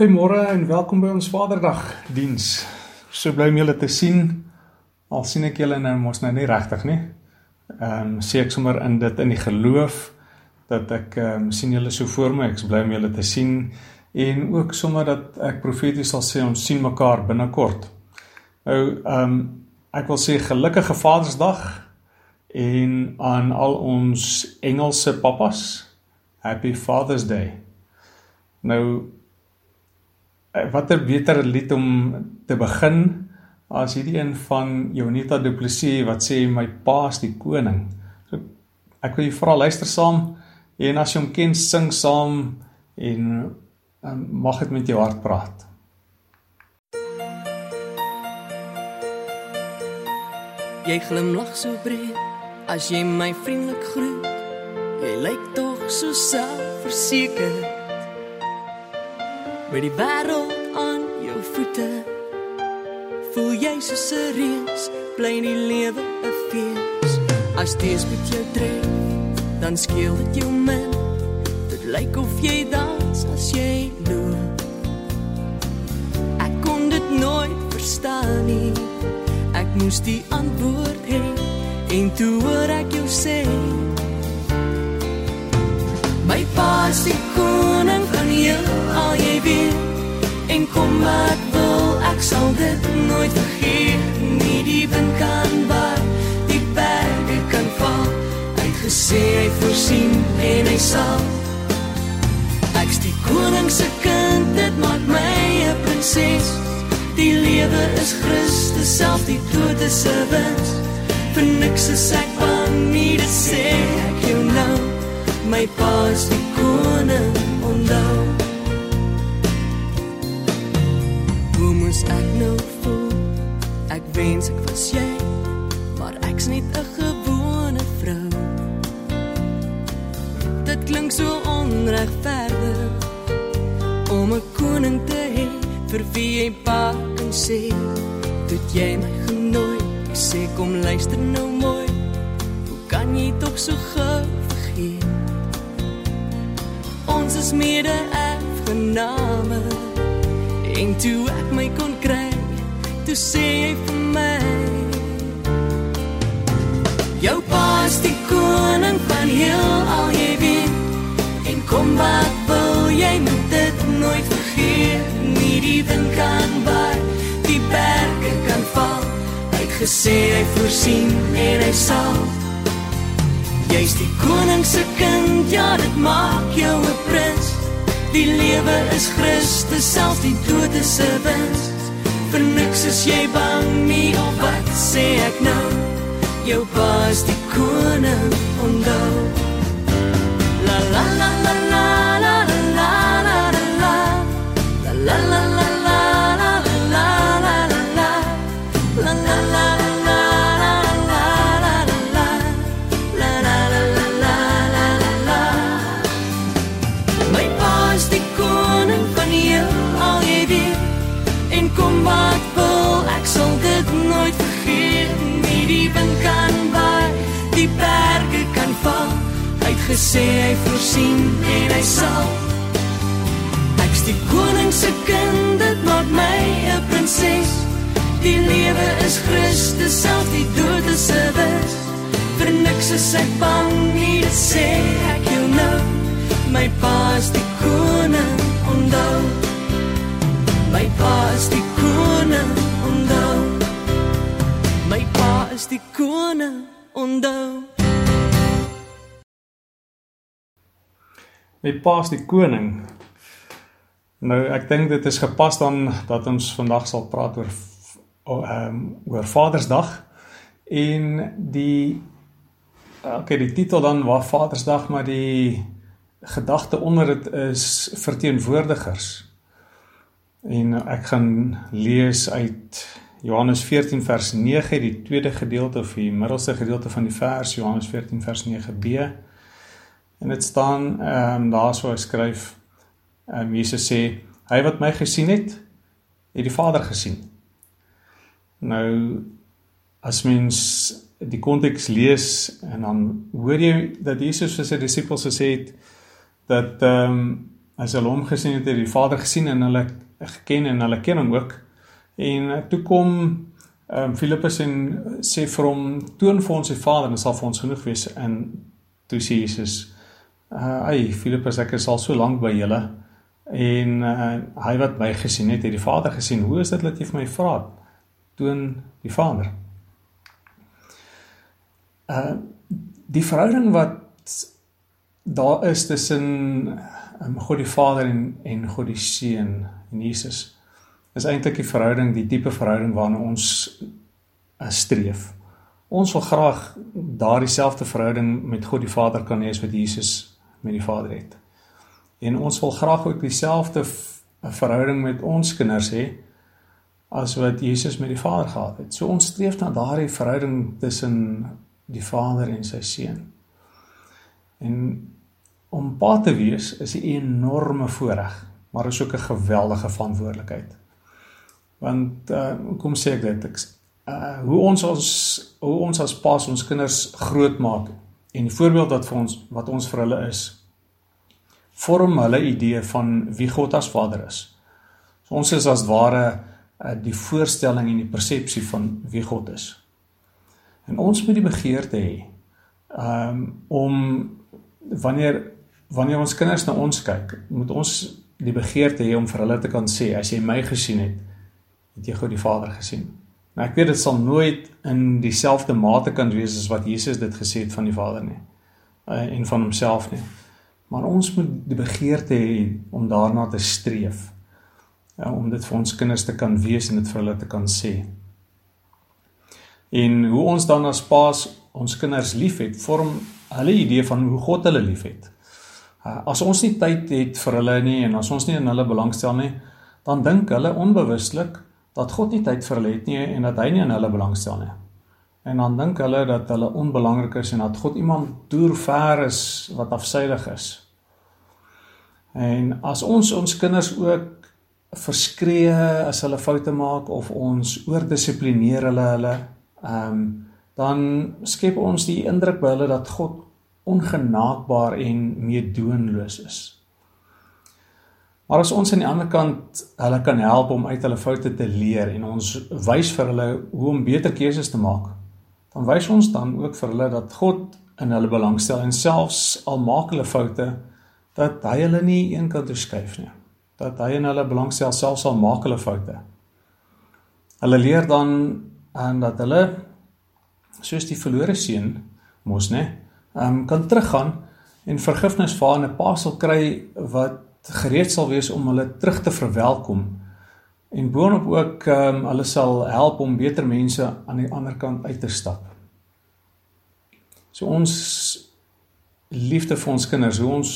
Goeiemôre en welkom by ons Vaderdag diens. So bly om julle te sien. Al sien ek julle nou mos nou nie regtig nie. Ehm um, sê ek sommer in dit in die geloof dat ek ehm um, sien julle so voor my. Ek bly om julle te sien en ook sommer dat ek profeties sal sê ons sien mekaar binnekort. Nou ehm um, ek wil sê gelukkige Vadersdag en aan al ons Engelse pappas Happy Father's Day. Nou watter beter lied om te begin as hierdie een van Jonita Du Plessis wat sê my pa is die koning. So ek wil jou vra luister saam en as jy hom ken sing saam en um, mag dit met jou hart praat. Jy glimlag so breed as jy my vriendelik groet. Jy lyk tog so selfverseker. Met die wêreld aan jou voete voel jy soos 'n reus, bly in die lewe 'n fees. As dit met jou tref, dan skeel dit jou min. Dit lyk of jy dans as jy loop. Ek kon dit nooit verstaan nie. Ek moes die antwoord hê en toe hoor ek jou sê My pa van jou al jy weet. En kom ek wil ek sal dit nooit vergeet. Nie die wind kan waai die berge kan val. Hy gesê hy voorsien en hy sal. Ek's die koning se kind dit maak my 'n prinses. Die lewe is Christus self die dood is 'n wins vir niks is ek bang nie dit sê ek jou nou. My pa is die koning Moes ek nou voel? Ek wens ek was jy, maar ek's net 'n gewone vrou. Dit klink so onregverdig om 'n koning te hê vir wie jy pa kan sê, "Dit jy my genooi." Ek sê kom luister nou mooi. Hoe kan jy tog so gou vergeet? Ons is mede erfgename. En toe ek my kon kry, toe sê hy vir my: Jou pa is die koning van heel al jy weet. En kom wat wil jy moet dit nooit vergeet. Nie die wind kan waai, die berge kan val. Hy het gesê hy voorsien en hy sal. Jy's die koning se kind, ja, dit maak jou 'n prins. Die lewe is Christus, selfs die dood is 'n wins. Vir niks is jy bang nie, of wat sê ek nou? Jou pa is die koning, onthou. Gesê hy voorsien en hy sal Ek's die koning se kind, dit maak my 'n prinses Die lewe is Christus, self die dood is 'n wis Vir niks is ek bang nie, dit sê ek jou nou My pa is die koning, onthou. My pa is die koning, onthou. My pa is die koning, onthou. My pa is die koning. Nou ek dink dit is gepas dan dat ons vandag sal praat oor ehm um, oor Vadersdag en die okay die titel dan waar Vadersdag maar die gedagte onder dit is verteenwoordigers. En ek gaan lees uit Johannes 14 vers 9, die tweede gedeelte of die middelste gedeelte van die vers Johannes 14 vers 9b. En dit staan ehm um, daar so skryf ehm um, Jesus sê hy wat my gesien het, het die Vader gesien. Nou as mens die konteks lees en dan hoor jy dat Jesus vir sy disippels gesê het dat ehm um, as hulle hom gesien het, het die Vader gesien en hulle geken en hulle ken hom ook. En uh, toe kom ehm um, Filippus en sê vir hom toon vir ons die Vader en dit sal vir ons genoeg wees en toe sê Jesus uh ai Filippus ek is al so lank by julle en uh, hy wat my gesien het het die Vader gesien hoe is dit dat jy vir my vra toon die Vader uh die verhouding wat daar is tussen um, God die Vader en en God die Seun en Jesus is eintlik die verhouding, die diepe verhouding waarna ons uh, streef. Ons wil graag daardie selfde verhouding met God die Vader kan hê as wat Jesus met die Vader het. En ons wil graag ook dieselfde verhouding met ons kinders hê as wat Jesus met die Vader gehad het. So ons streef na daardie verhouding tussen die Vader en sy seun. En om pa te wees is 'n enorme voorreg, maar is ook 'n geweldige verantwoordelikheid. Want uh kom sê ek dit, ek uh hoe ons ons hoe ons as paas ons kinders grootmaak en die voorbeeld wat vir ons wat ons vir hulle is vorm hulle idee van wie God as Vader is. So ons is as ware uh, die voorstelling en die persepsie van wie God is. En ons moet die begeerte hê um om wanneer wanneer ons kinders na ons kyk, moet ons die begeerte hê om vir hulle te kan sê as jy my gesien het, het jy God die Vader gesien. Nou ek weet dit sal nooit in dieselfde mate kan wees as wat Jesus dit gesê het van die Vader nie uh, en van homself nie. Maar ons moet die begeerte hê om daarna te streef. Uh, om dit vir ons kinders te kan wees en dit vir hulle te kan sê. En hoe ons dan as paas ons kinders liefhet, vorm hulle idee van hoe God hulle liefhet. Uh, as ons nie tyd het vir hulle nie en as ons nie in hulle belangstel nie, dan dink hulle onbewuslik dat God nie tyd vir hulle het nie en dat hy nie in hulle belangstel nie. En dan dink hulle dat hulle onbelangrik is en dat God iemand deur ver is wat afsydig is. En as ons ons kinders ook verskree as hulle foute maak of ons oordissiplineer hulle hulle ehm um, dan skep ons die indruk by hulle dat God ongenaakbaar en meedoenloos is. Maar as ons aan die ander kant hulle kan help om uit hulle foute te leer en ons wys vir hulle hoe om beter keuses te maak, dan wys ons dan ook vir hulle dat God in hulle belangstel en selfs al maak hulle foute dat hy hulle nie eenkant toe skuif nie. Dat hy in hulle belangstel selfs al maak hulle foute. Hulle leer dan en dat hulle soos die verlore seun mos nê, ehm um, kan teruggaan en vergifnis vir 'n pa sal kry wat gereed sal wees om hulle terug te verwelkom. En boonop ook ehm um, hulle sal help om beter mense aan die ander kant uit te stap. So ons liefde vir ons kinders, hoe ons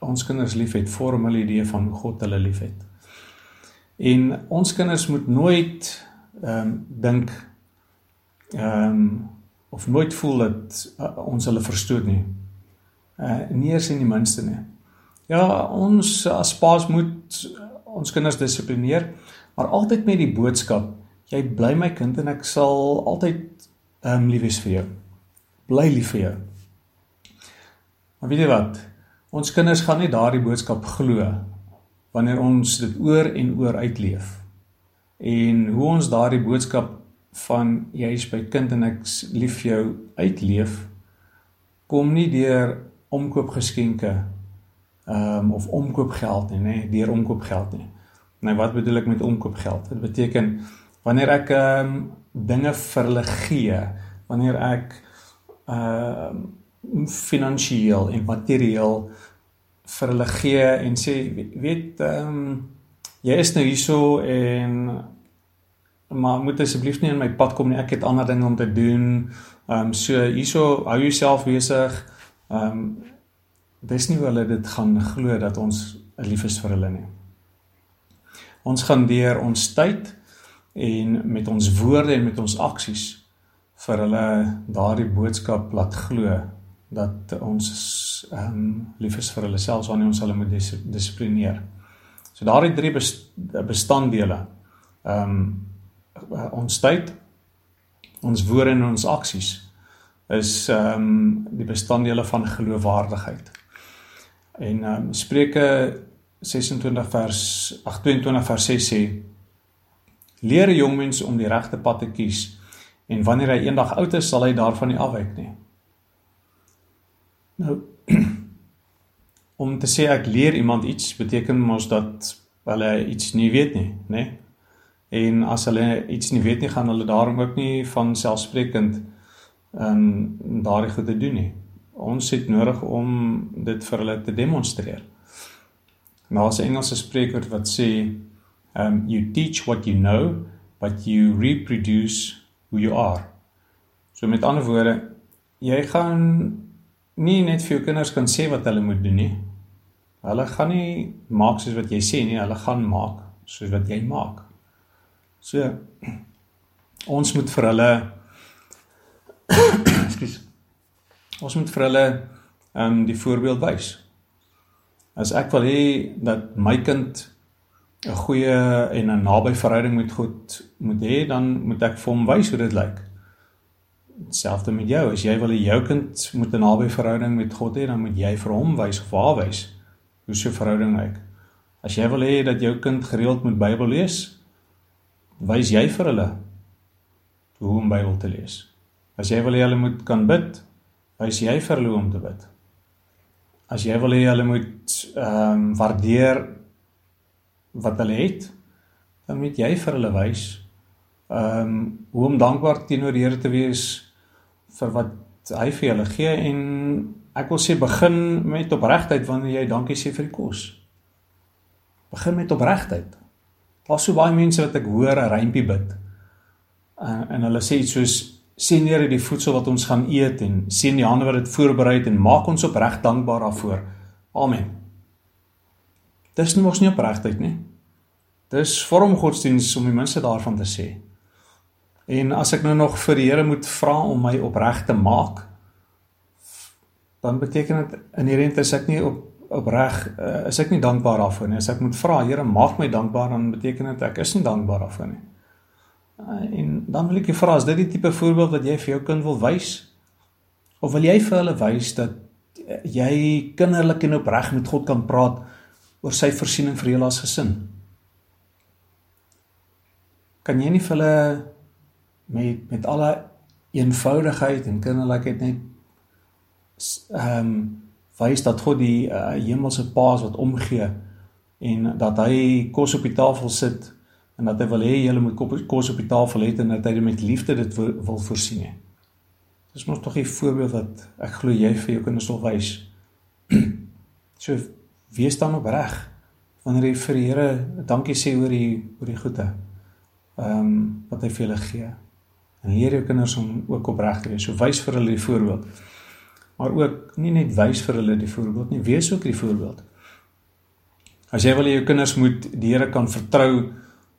ons kinders liefhet, vorm hulle idee van hoe God hulle liefhet. En ons kinders moet nooit ehm um, dink ehm um, of nooit voel dat uh, ons hulle verstoot nie. Uh nie eens in die minste nie. Ja, ons as paas moet ons kinders dissiplineer, maar altyd met die boodskap: jy bly my kind en ek sal altyd ehm um, lief wees vir jou. Bly lief vir jou. Maar weet jy wat? Ons kinders gaan nie daardie boodskap glo wanneer ons dit oor en oor uitleef. En hoe ons daardie boodskap van jy is my kind en ek lief jou uitleef kom nie deur omkoopgeskenke um, of omkoopgeld nie nê deur omkoopgeld nie. Nou wat bedoel ek met omkoopgeld? Dit beteken wanneer ek ehm um, dinge vir hulle gee, wanneer ek ehm uh, finansiëel en materieel vir hulle gee en sê weet ehm um, jy is nou hierso en maar moet asseblief nie in my pad kom nie. Ek het ander dinge om te doen. Ehm um, so hierso hou jouself besig. Ehm um, dis nie hoe hulle dit gaan glo dat ons lief is vir hulle nie. Ons gaan deur ons tyd en met ons woorde en met ons aksies vir hulle daardie boodskap laat glo dat ons ehm um, lief is vir hulle selfs wanneer ons hulle moet dis dissiplineer. So daardie drie bestanddele ehm um, ons tyd, ons woorde en ons aksies is ehm um, die bestanddele van geloofwaardigheid. En ehm um, Spreuke 26 vers 28 vers 6 sê leer 'n jong mens om die regte pad te kies en wanneer hy eendag oud is sal hy daarvan nie afwyk nie. Nou om te sê ek leer iemand iets beteken mos dat hulle iets nie weet nie, né? Nee? En as hulle iets nie weet nie, gaan hulle daarom ook nie van selfsprekend ehm um, daardie goed te doen nie. Ons het nodig om dit vir hulle te demonstreer. As 'n Engelse spreekwoord wat sê um you teach what you know but you reproduce who you are. So met ander woorde, jy gaan nie net vir jou kinders kan sê wat hulle moet doen nie. Hulle gaan nie maak soos wat jy sê nie, hulle gaan maak soos wat jy maak. So ons moet vir hulle Ekskuus. Ons moet vir hulle ehm um, die voorbeeld wys. As ek wil hê dat my kind 'n goeie en 'n naby verhouding met God moet hê, dan moet ek vir hom wys hoe dit lyk. Selfs met jou, as jy wil hê jou kind moet 'n naby verhouding met God hê, dan moet jy vir hom wys of haar wys hoe so 'n verhouding lyk. As jy wil hê dat jou kind gereeld moet Bybel lees, wys jy vir hulle hoe om Bybel te lees. As jy wil hê hulle moet kan bid, wys jy vir hulle hoe om te bid. As jy wil hê hulle moet ehm um, waardeer wat hulle het, dan moet jy vir hulle wys ehm um, hoe om dankbaar teenoor die Here te wees vir wat hy vir julle gee en ek wil sê begin met opregtheid wanneer jy dankie sê vir die kos. Begin met opregtheid. Daar's so baie mense wat ek hoor 'n rympie bid. Uh, en hulle sê iets soos sien Here die voedsel wat ons gaan eet en sien die hande wat dit voorberei het en maak ons opreg dankbaar daarvoor. Amen. Dis nie mos nie opregtheid nie. Dis vorm godsdiens om die minste daarvan te sê. En as ek nou nog vir die Here moet vra om my opreg te maak, dan beteken dit inherënt is ek nie op opreg uh, is ek nie dankbaar daarvoor nie. As ek moet vra, Here, maak my dankbaar, dan beteken dit ek is nie dankbaar daarvoor nie. Uh, en dan wil ek jou vra, is dit die tipe voorbeeld wat jy vir jou kind wil wys? Of wil jy vir hulle wys dat uh, jy kinderlik en opreg met God kan praat oor sy voorsiening vir julle as gesin? Kan jy nie vir hulle met met alle eenvoudigheid en kinderlikheid net ehm um, wys dat God die uh, hemelse Pa is wat omgee en dat hy kos op die tafel sit en dat hy wil hê julle moet kos op die tafel hê en dat hy met liefde dit wil, voorsien. He. Dis mos tog 'n voorbeeld wat ek glo jy vir jou kinders wil wys. so wees dan opreg wanneer jy vir die Here dankie sê oor die oor die goeie. Ehm um, wat hy vir julle gee. En leer jou kinders om ook opreg te wees. So wys vir hulle die voorbeeld. Maar ook nie net wys vir hulle die voorbeeld nie, wees ook die voorbeeld. As jy wil hê jou kinders moet die Here kan vertrou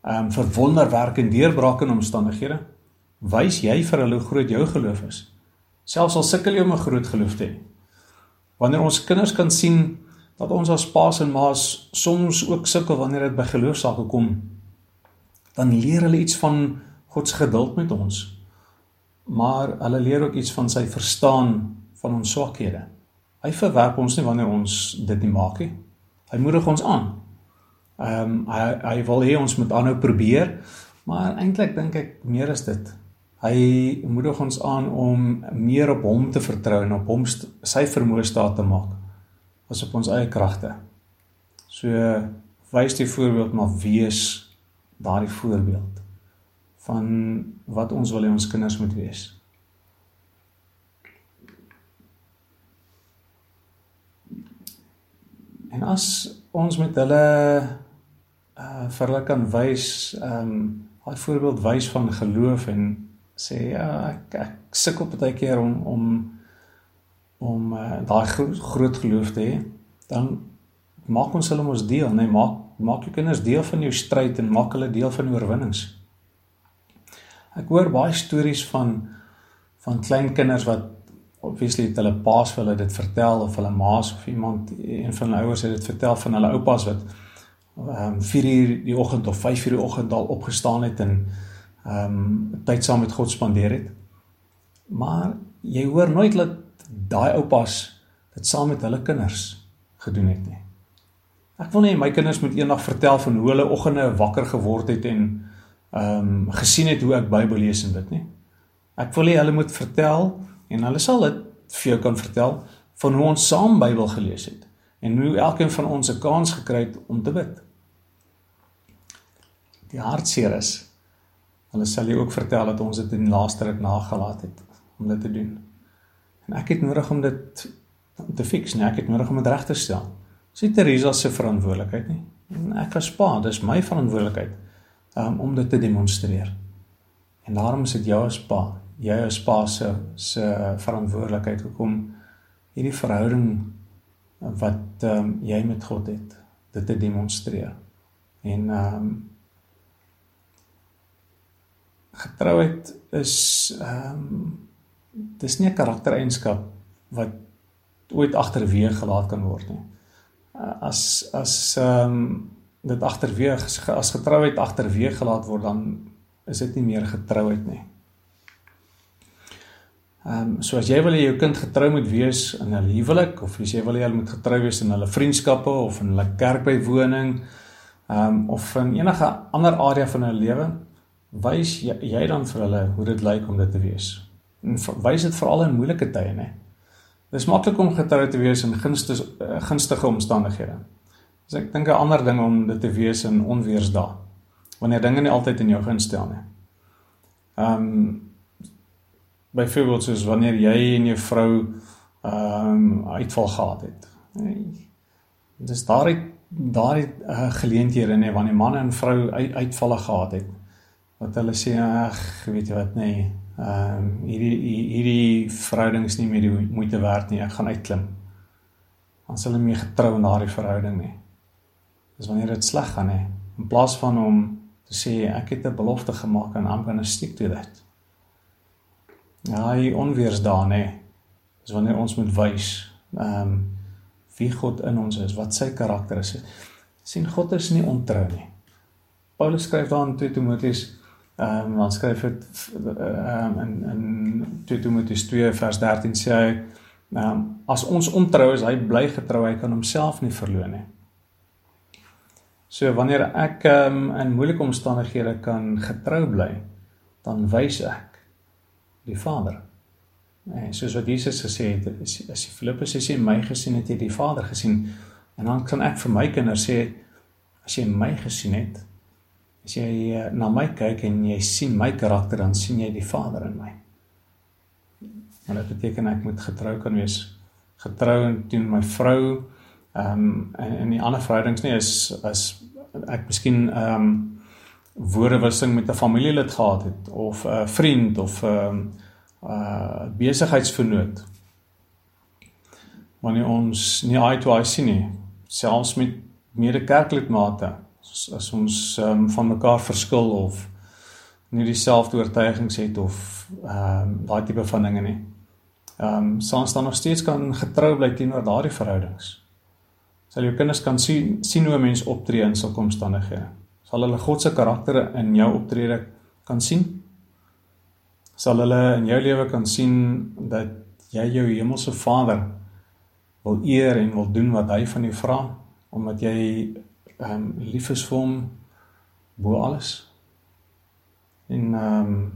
ehm um, vir wonderwerke en deurbrake in omstandighede, wys jy vir hulle hoe groot jou geloof is. Selfs al sukkel jy om 'n groot geloof te hê. Wanneer ons kinders kan sien dat ons as paas en maas soms ook sukkel wanneer dit by geloofsake kom, dan leer hulle iets van God se geduld met ons. Maar hulle leer ook iets van sy verstaan van ons swakhede. Hy verwerp ons nie wanneer ons dit nie maak nie. Hy moedig ons aan. Ehm um, hy hy wil hê ons moet aanhou probeer, maar eintlik dink ek meer is dit. Hy moedig ons aan om meer op hom te vertrou en op hom sy vermoë staat te maak as op ons eie kragte. So wys die voorbeeld maar wees daardie voorbeeld van wat ons wil hê ons kinders moet wees. En as ons met hulle uh vir hulle kan wys um 'n voorbeeld wys van geloof en sê ja ek ek sukkel baie keer om om om uh, daai gro groot geloof te hê. Dan maak ons hulle mos deel nee maak maak jou kinders deel van jou stryd en maak hulle deel van oorwinnings. Ek hoor baie stories van van klein kinders wat obviously het hulle paas vir hulle dit vertel of hulle maas of iemand een van hulle ouers het dit vertel van hulle oupas wat ehm um, 4 uur die oggend of 5 uur die oggend al opgestaan het en ehm um, tyd saam met God spandeer het. Maar jy hoor nooit dat daai oupas dit saam met hulle kinders gedoen het nie. Ek wil nie my kinders moet eendag vertel van hoe hulle oggende wakker geword het en ehm um, gesien het hoe ek Bybel lees en dit nie. Ek wil hê hulle moet vertel en hulle sal dit vir jou kan vertel van hoe ons saam Bybel gelees het en hoe elkeen van ons 'n kans gekry het om te bid. Die hartseer is hulle sal jou ook vertel dat ons dit in die laaste ruk nagelaat het om dit te doen. En ek het nodig om dit te fix, nee, ek het nodig om dit reg te stel. Dis nie Teresa se verantwoordelikheid nie. En ek was pa, dis my verantwoordelikheid um, om dit te demonstreer. En daarom is dit jou as pa, jy as pa se se verantwoordelikheid om hierdie verhouding wat ehm um, jy met God het, dit te demonstreer. En ehm um, getrouheid is ehm um, dis nie 'n karaktereienskap wat ooit agterweeg gelaat kan word nie. As as ehm um, dit agterweeg as getrouheid agterweeg gelaat word dan is dit nie meer getrouheid nie. Ehm um, so as jy wil hê jou kind getrou moet wees in 'n huwelik of as jy wil hê hulle moet getrou wees in hulle vriendskappe of in hulle kerkbywoning ehm um, of in enige ander area van hulle lewe, wys jy, jy dan vir hulle hoe dit lyk om dit te wees. En wys dit veral in moeilike tye, né? Dis maklik om getrou te wees in gunstige uh, gunstige omstandighede. Dis ek dink 'n ander ding om dit te wees in onweersdae. Wanneer dinge nie altyd in jou guns stel nie. Ehm um, byvoorbeeld soos wanneer jy en jou vrou ehm um, uitval gehad het. Dis daardie daardie uh, geleenthede nê wanneer man en vrou uit, uitvalle gehad het wat hulle sê ag weet jy wat nê ehm um, hierdie hierdie verhouding is nie meer die moeite werd nie ek gaan uitklim. Ons hulle mee getrou in daardie verhouding nie. Dis wanneer dit sleg gaan nê in plaas van om te sê ek het 'n belofte gemaak en I'm going to stick to that. Hy onweersdae nê. Dis wanneer ons moet wys ehm um, wie God in ons is, wat sy karakter is. sien God is nie ontrou nie. Paulus skryf daar in 2 Timoteus ehm um, dan skryf dit ehm in in 2 Timoteus 2 vers 13 sê hy ehm um, as ons ontrou is, hy bly getrou, hy kan homself nie verloon nie. So wanneer ek ehm um, in moeilike omstandighede kan getrou bly, dan wys ek die Vader. En soos wat Jesus gesê het, as, as Filippus sê my gesien het jy die Vader gesien. En dan kan ek vir my kinders sê as jy my gesien het, as jy uh, na my kyk en jy sien my karakter dan sien jy die Vader in my. Maar dit beteken ek moet getrou kan wees. Getrou teen my vrou ehm um, en en die ander verhoudings nie is is ek miskien ehm um, woordewissing met 'n familielid gehad het of 'n vriend of 'n uh, uh besigheidsvernoot. Wanneer ons nie eye to eye sien nie, selfs met mede-kerklidmate, as, as ons um, van mekaar verskil of nie dieselfde oortuigings het of ehm um, daai tipe van dinge nie. Ehm um, sal ons dan nog steeds kan getrou bly teenoor daardie verhoudings. Sal jou kinders kan sien sien hoe 'n mens optree in sulke omstandighede sal hulle God se karakter in jou optrede kan sien. Sal hulle in jou lewe kan sien dat jy jou hemelse Vader wil eer en wil doen wat hy van jou vra omdat jy ehm um, lief is vir hom bo alles. En ehm um,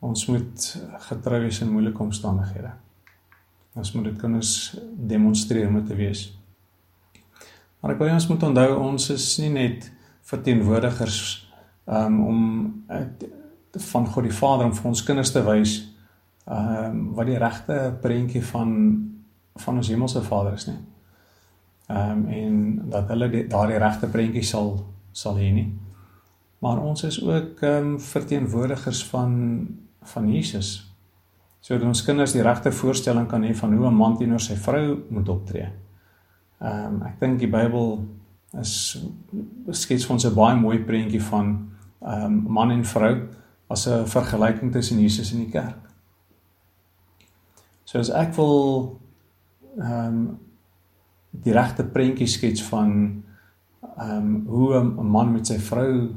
ons moet getrou wees in moeilike omstandighede. Ons moet dit kan ons demonstreer om te wees. Maar ek wil ons moet onthou ons is nie net verteenwoordigers um, om uh, van God die Vader om vir ons kinders te wys um, wat die regte prentjie van van ons hemelse Vader is nie. Ehm um, en dat hulle daardie regte prentjie sal sal hê nie. Maar ons is ook ehm um, verteenwoordigers van van Jesus. Sodat ons kinders die regte voorstelling kan hê van hoe 'n man teenoor sy vrou moet optree. Ehm um, ek dink die Bybel is skets vir ons 'n baie mooi prentjie van ehm um, man en vrou as 'n vergelyking tussen Jesus en die kerk. So as ek wil ehm um, die regte prentjie skets van ehm um, hoe 'n man met sy vrou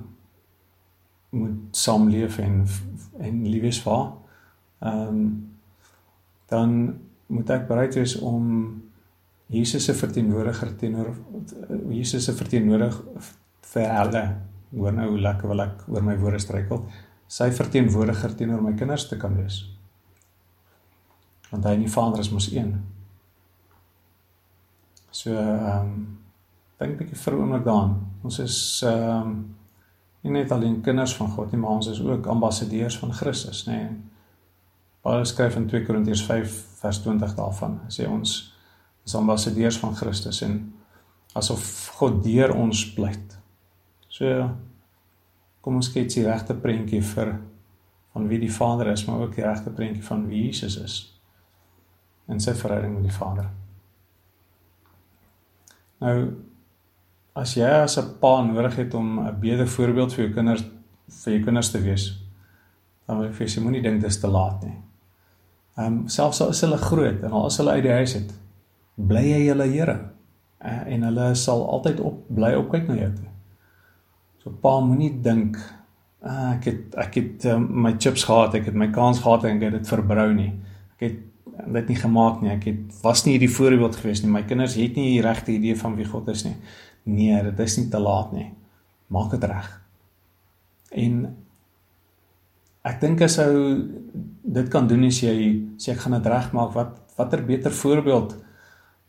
moet saamleef en en lief wees vir haar. Ehm um, dan moet ek bereid wees om Jesus se verteenwoordiger teenoor Jesus se verteenwoordig vir hulle. Hoor nou hoe lekker wil ek oor my woorde struikel. Sy verteenwoordiger teenoor my kinders te kan wees. Want hy en die Vader is mos een. So ehm um, dink 'n bietjie vir 'n oomblik daaraan. Ons is ehm um, nie net alleen kinders van God nie, maar ons is ook ambassadeurs van Christus, nê. Nee. Paulus skryf in 2 Korintiërs 5 vers 20 daarvan. Hy sê ons is ambassadeurs van Christus en asof God deur ons pleit. So kom ons skets die regte prentjie vir van wie die Vader is, maar ook die regte prentjie van wie Jesus is in sy verhouding met die Vader. Nou as jy as 'n pa nodig het om 'n beter voorbeeld vir jou kinders vir jou kinders te wees, dan wil ek vir jou moenie dink dit is te laat nie. Ehm um, selfs al is hulle groot en al is hulle uit die huis uit, bly jy julle Here uh, en hulle sal altyd op bly opkyk na jou toe. So pa moenie dink uh, ek het ek het um, my chips gehad, ek het my kans gehad en ek het dit verbrou nie. Ek het dit nie gemaak nie. Ek het was nie hierdie voorbeeld gewees nie. My kinders het nie die regte idee van wie God is nie. Nee, dit is nie te laat nie. Maak dit reg. En ek dink as ou dit kan doen as jy sê ek gaan dit regmaak, wat watter beter voorbeeld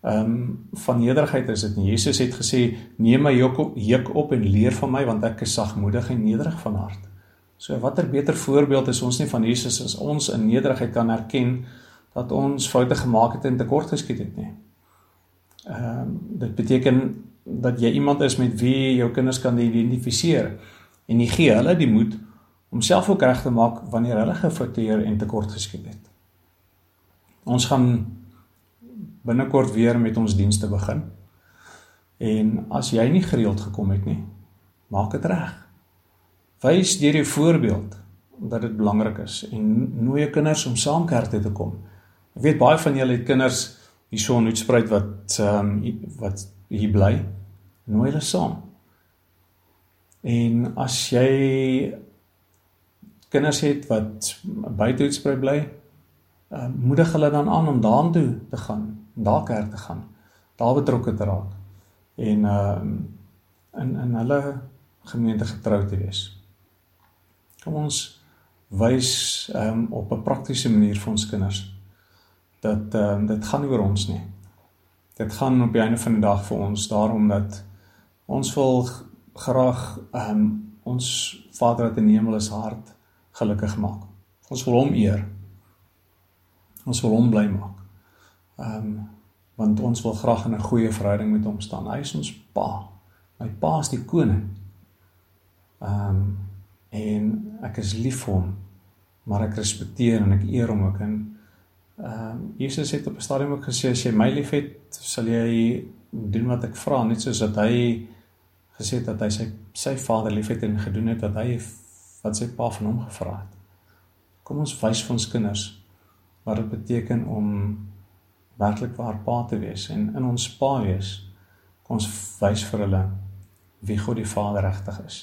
ehm um, van nederigheid is dit nie. Jesus het gesê neem my juk op, juk op en leer van my want ek is sagmoedig en nederig van hart. So watter beter voorbeeld is ons nie van Jesus as ons in nederigheid kan erken dat ons foute gemaak het en tekort geskiet het nie. Ehm um, dit beteken dat jy iemand is met wie jou kinders kan identifiseer en jy gee hulle die moed om self ook reg te maak wanneer hulle gefouteer en tekort geskiet het. Ons gaan binnekort weer met ons dienste begin. En as jy nie gereeld gekom het nie, maak dit reg. Wys deur jou voorbeeld dat dit belangrik is en nooi kinders om saam kerk toe te kom. Ek weet baie van julle het kinders hierso in Hoedspruit wat ehm um, wat hier bly, nooi hulle saam. En as jy kinders het wat buite Hoedspruit bly, uh, moedig hulle dan aan om daartoe te gaan, daar kerk te gaan, daar betrokke te raak en uh in in hulle gemeente getrou te wees. Kom ons wys um op 'n praktiese manier vir ons kinders dat um dit gaan oor ons nie. Dit gaan op die einde van die dag vir ons daarom dat ons wil graag um ons Vader wat in die hemel is hart gelukkig maak. Ons wil hom eer. Ons wil hom bly maak. Ehm um, want ons wil graag in 'n goeie verhouding met hom staan. Hy is ons pa. My pa is die koning. Ehm um, en ek is lief vir hom, maar ek respekteer en ek eer hom ook en ehm um, Jesus het op 'n stadium ook gesê as jy my liefhet, sal jy doen wat ek vra, net soos dat hy gesê het dat hy sy sy vader liefhet en gedoen het wat hy wat sy pa van hom gevra het. Kom ons wys vir ons kinders wat dit beteken om werklik waar pa te wees en in ons pa wees. Kom ons wys vir hulle wie God die Vader regtig is.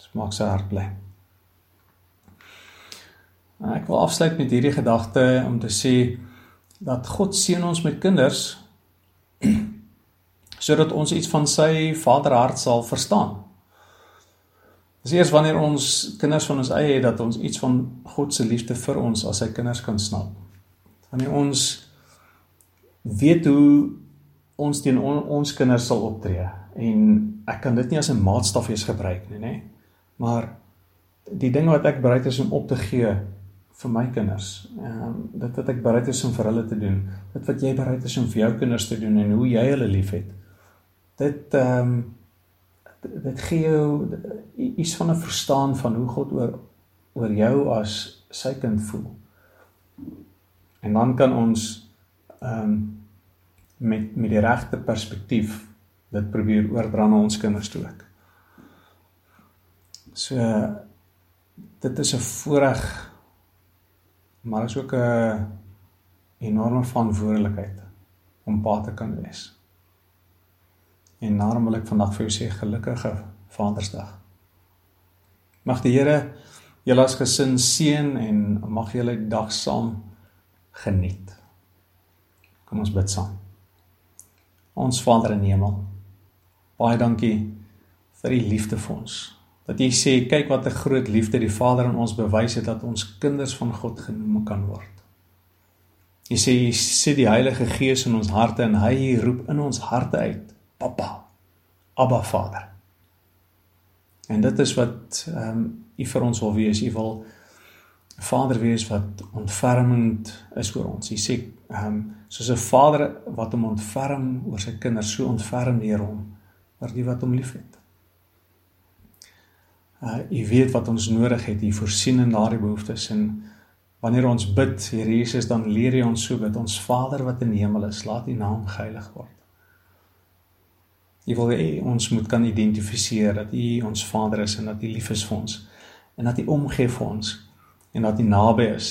Dit maak sy hart bly. En ek wil afsluit met hierdie gedagte om te sê dat God seën ons met kinders sodat ons iets van sy vaderhart sal verstaan. Dis eers wanneer ons kinders van ons eie het dat ons iets van God se liefde vir ons as sy kinders kan snap. Wanneer ons weet hoe ons teen on, ons kinders sal optree en ek kan dit nie as 'n maatstaf eens gebruik nie, nê? Maar die ding wat ek bereid is om op te gee vir my kinders, ehm um, dit wat ek bereid is om vir hulle te doen, dit wat jy bereid is om vir jou kinders te doen en hoe jy hulle liefhet. Dit ehm um, dit gee jou iets van 'n verstaan van hoe God oor oor jou as sy kind voel. En dan kan ons ehm um, met met die regte perspektief dit probeer oordra na ons kinders toe ook. So dit is 'n voorreg maar is ook 'n enorme verantwoordelikheid om pa te kan wees. En daarom wil ek vandag vir jou sê gelukkige Vadersdag. Mag die Here julle as gesin seën en mag julle die dag saam geniet. Kom ons bid saam. Ons Vader in die hemel. Baie dankie vir u liefde vir ons. Dat u sê kyk wat 'n groot liefde die Vader aan ons bewys het dat ons kinders van God genoem kan word. U sê u sit die Heilige Gees in ons harte en hy roep in ons harte uit, Pappa, Abba Vader. En dit is wat ehm um, u vir ons wil wees. U wil Vader wees wat ontfermend is oor ons. U sê ehm um, soos 'n vader wat hom ontferm oor sy kinders, so ontferm die Here hom oor die wat hom liefhet. Uh u weet wat ons nodig het, u voorsien in daardie behoeftes en wanneer ons bid, Here Jesus, dan leer jy ons so bid. Ons Vader wat in die hemel is, laat u naam geheilig word. U wil hê ons moet kan identifiseer dat u ons Vader is en dat u lief is vir ons en dat u omgee vir ons en dat u naby is,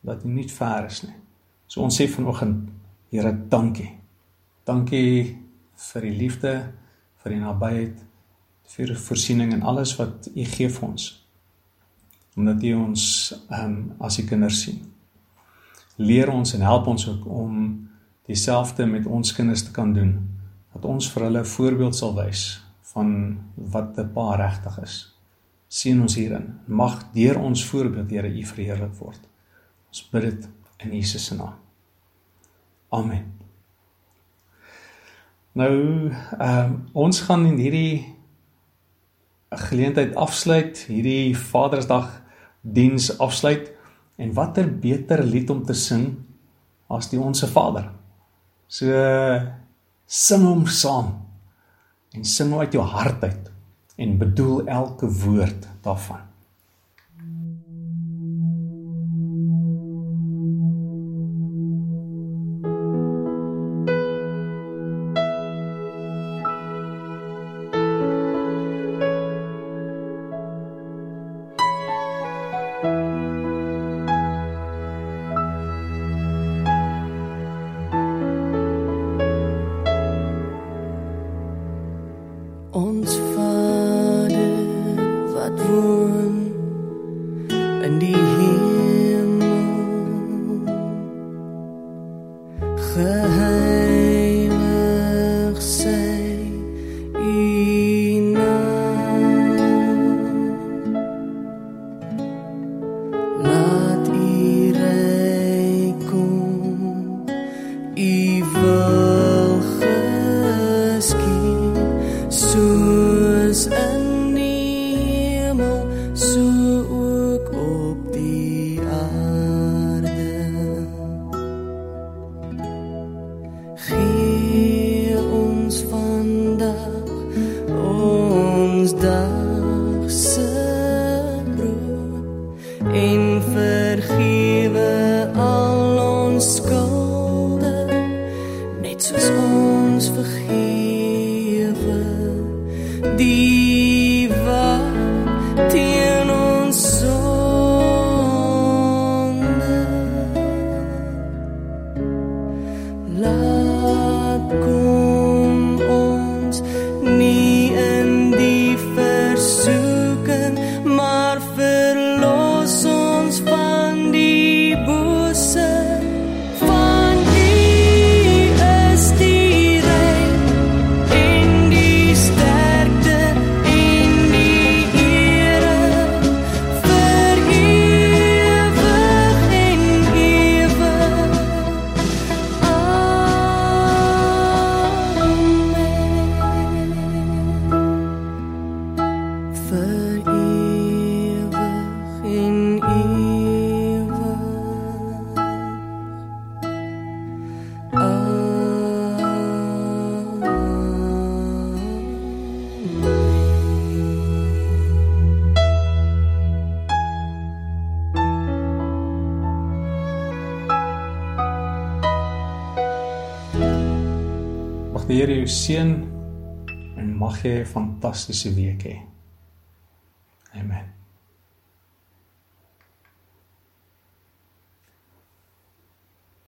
dat u nie ver is nie. So ons sê vanoggend, Here, dankie. Dankie vir die liefde, vir die nabyheid, vir die voorsiening en alles wat u gee vir ons. Omdat u ons ehm um, as u kinders sien. Leer ons en help ons ook om dieselfde met ons kinders te kan doen. Dat ons vir hulle 'n voorbeeld sal wys van wat 'n pa regtig is. Sien ons hierin. Mag deur ons voorbeeld Here u verheerlik word. Ons bid dit in Jesus se naam. Amen. Nou, ehm um, ons gaan in hierdie geleentheid afsluit, hierdie Vadersdag diens afsluit en watter beter lied om te sing as die Onse Vader. So sing hom saam en sing uit jou hart uit en bedoel elke woord daarvan. Mag jy 'n fantastiese week hê.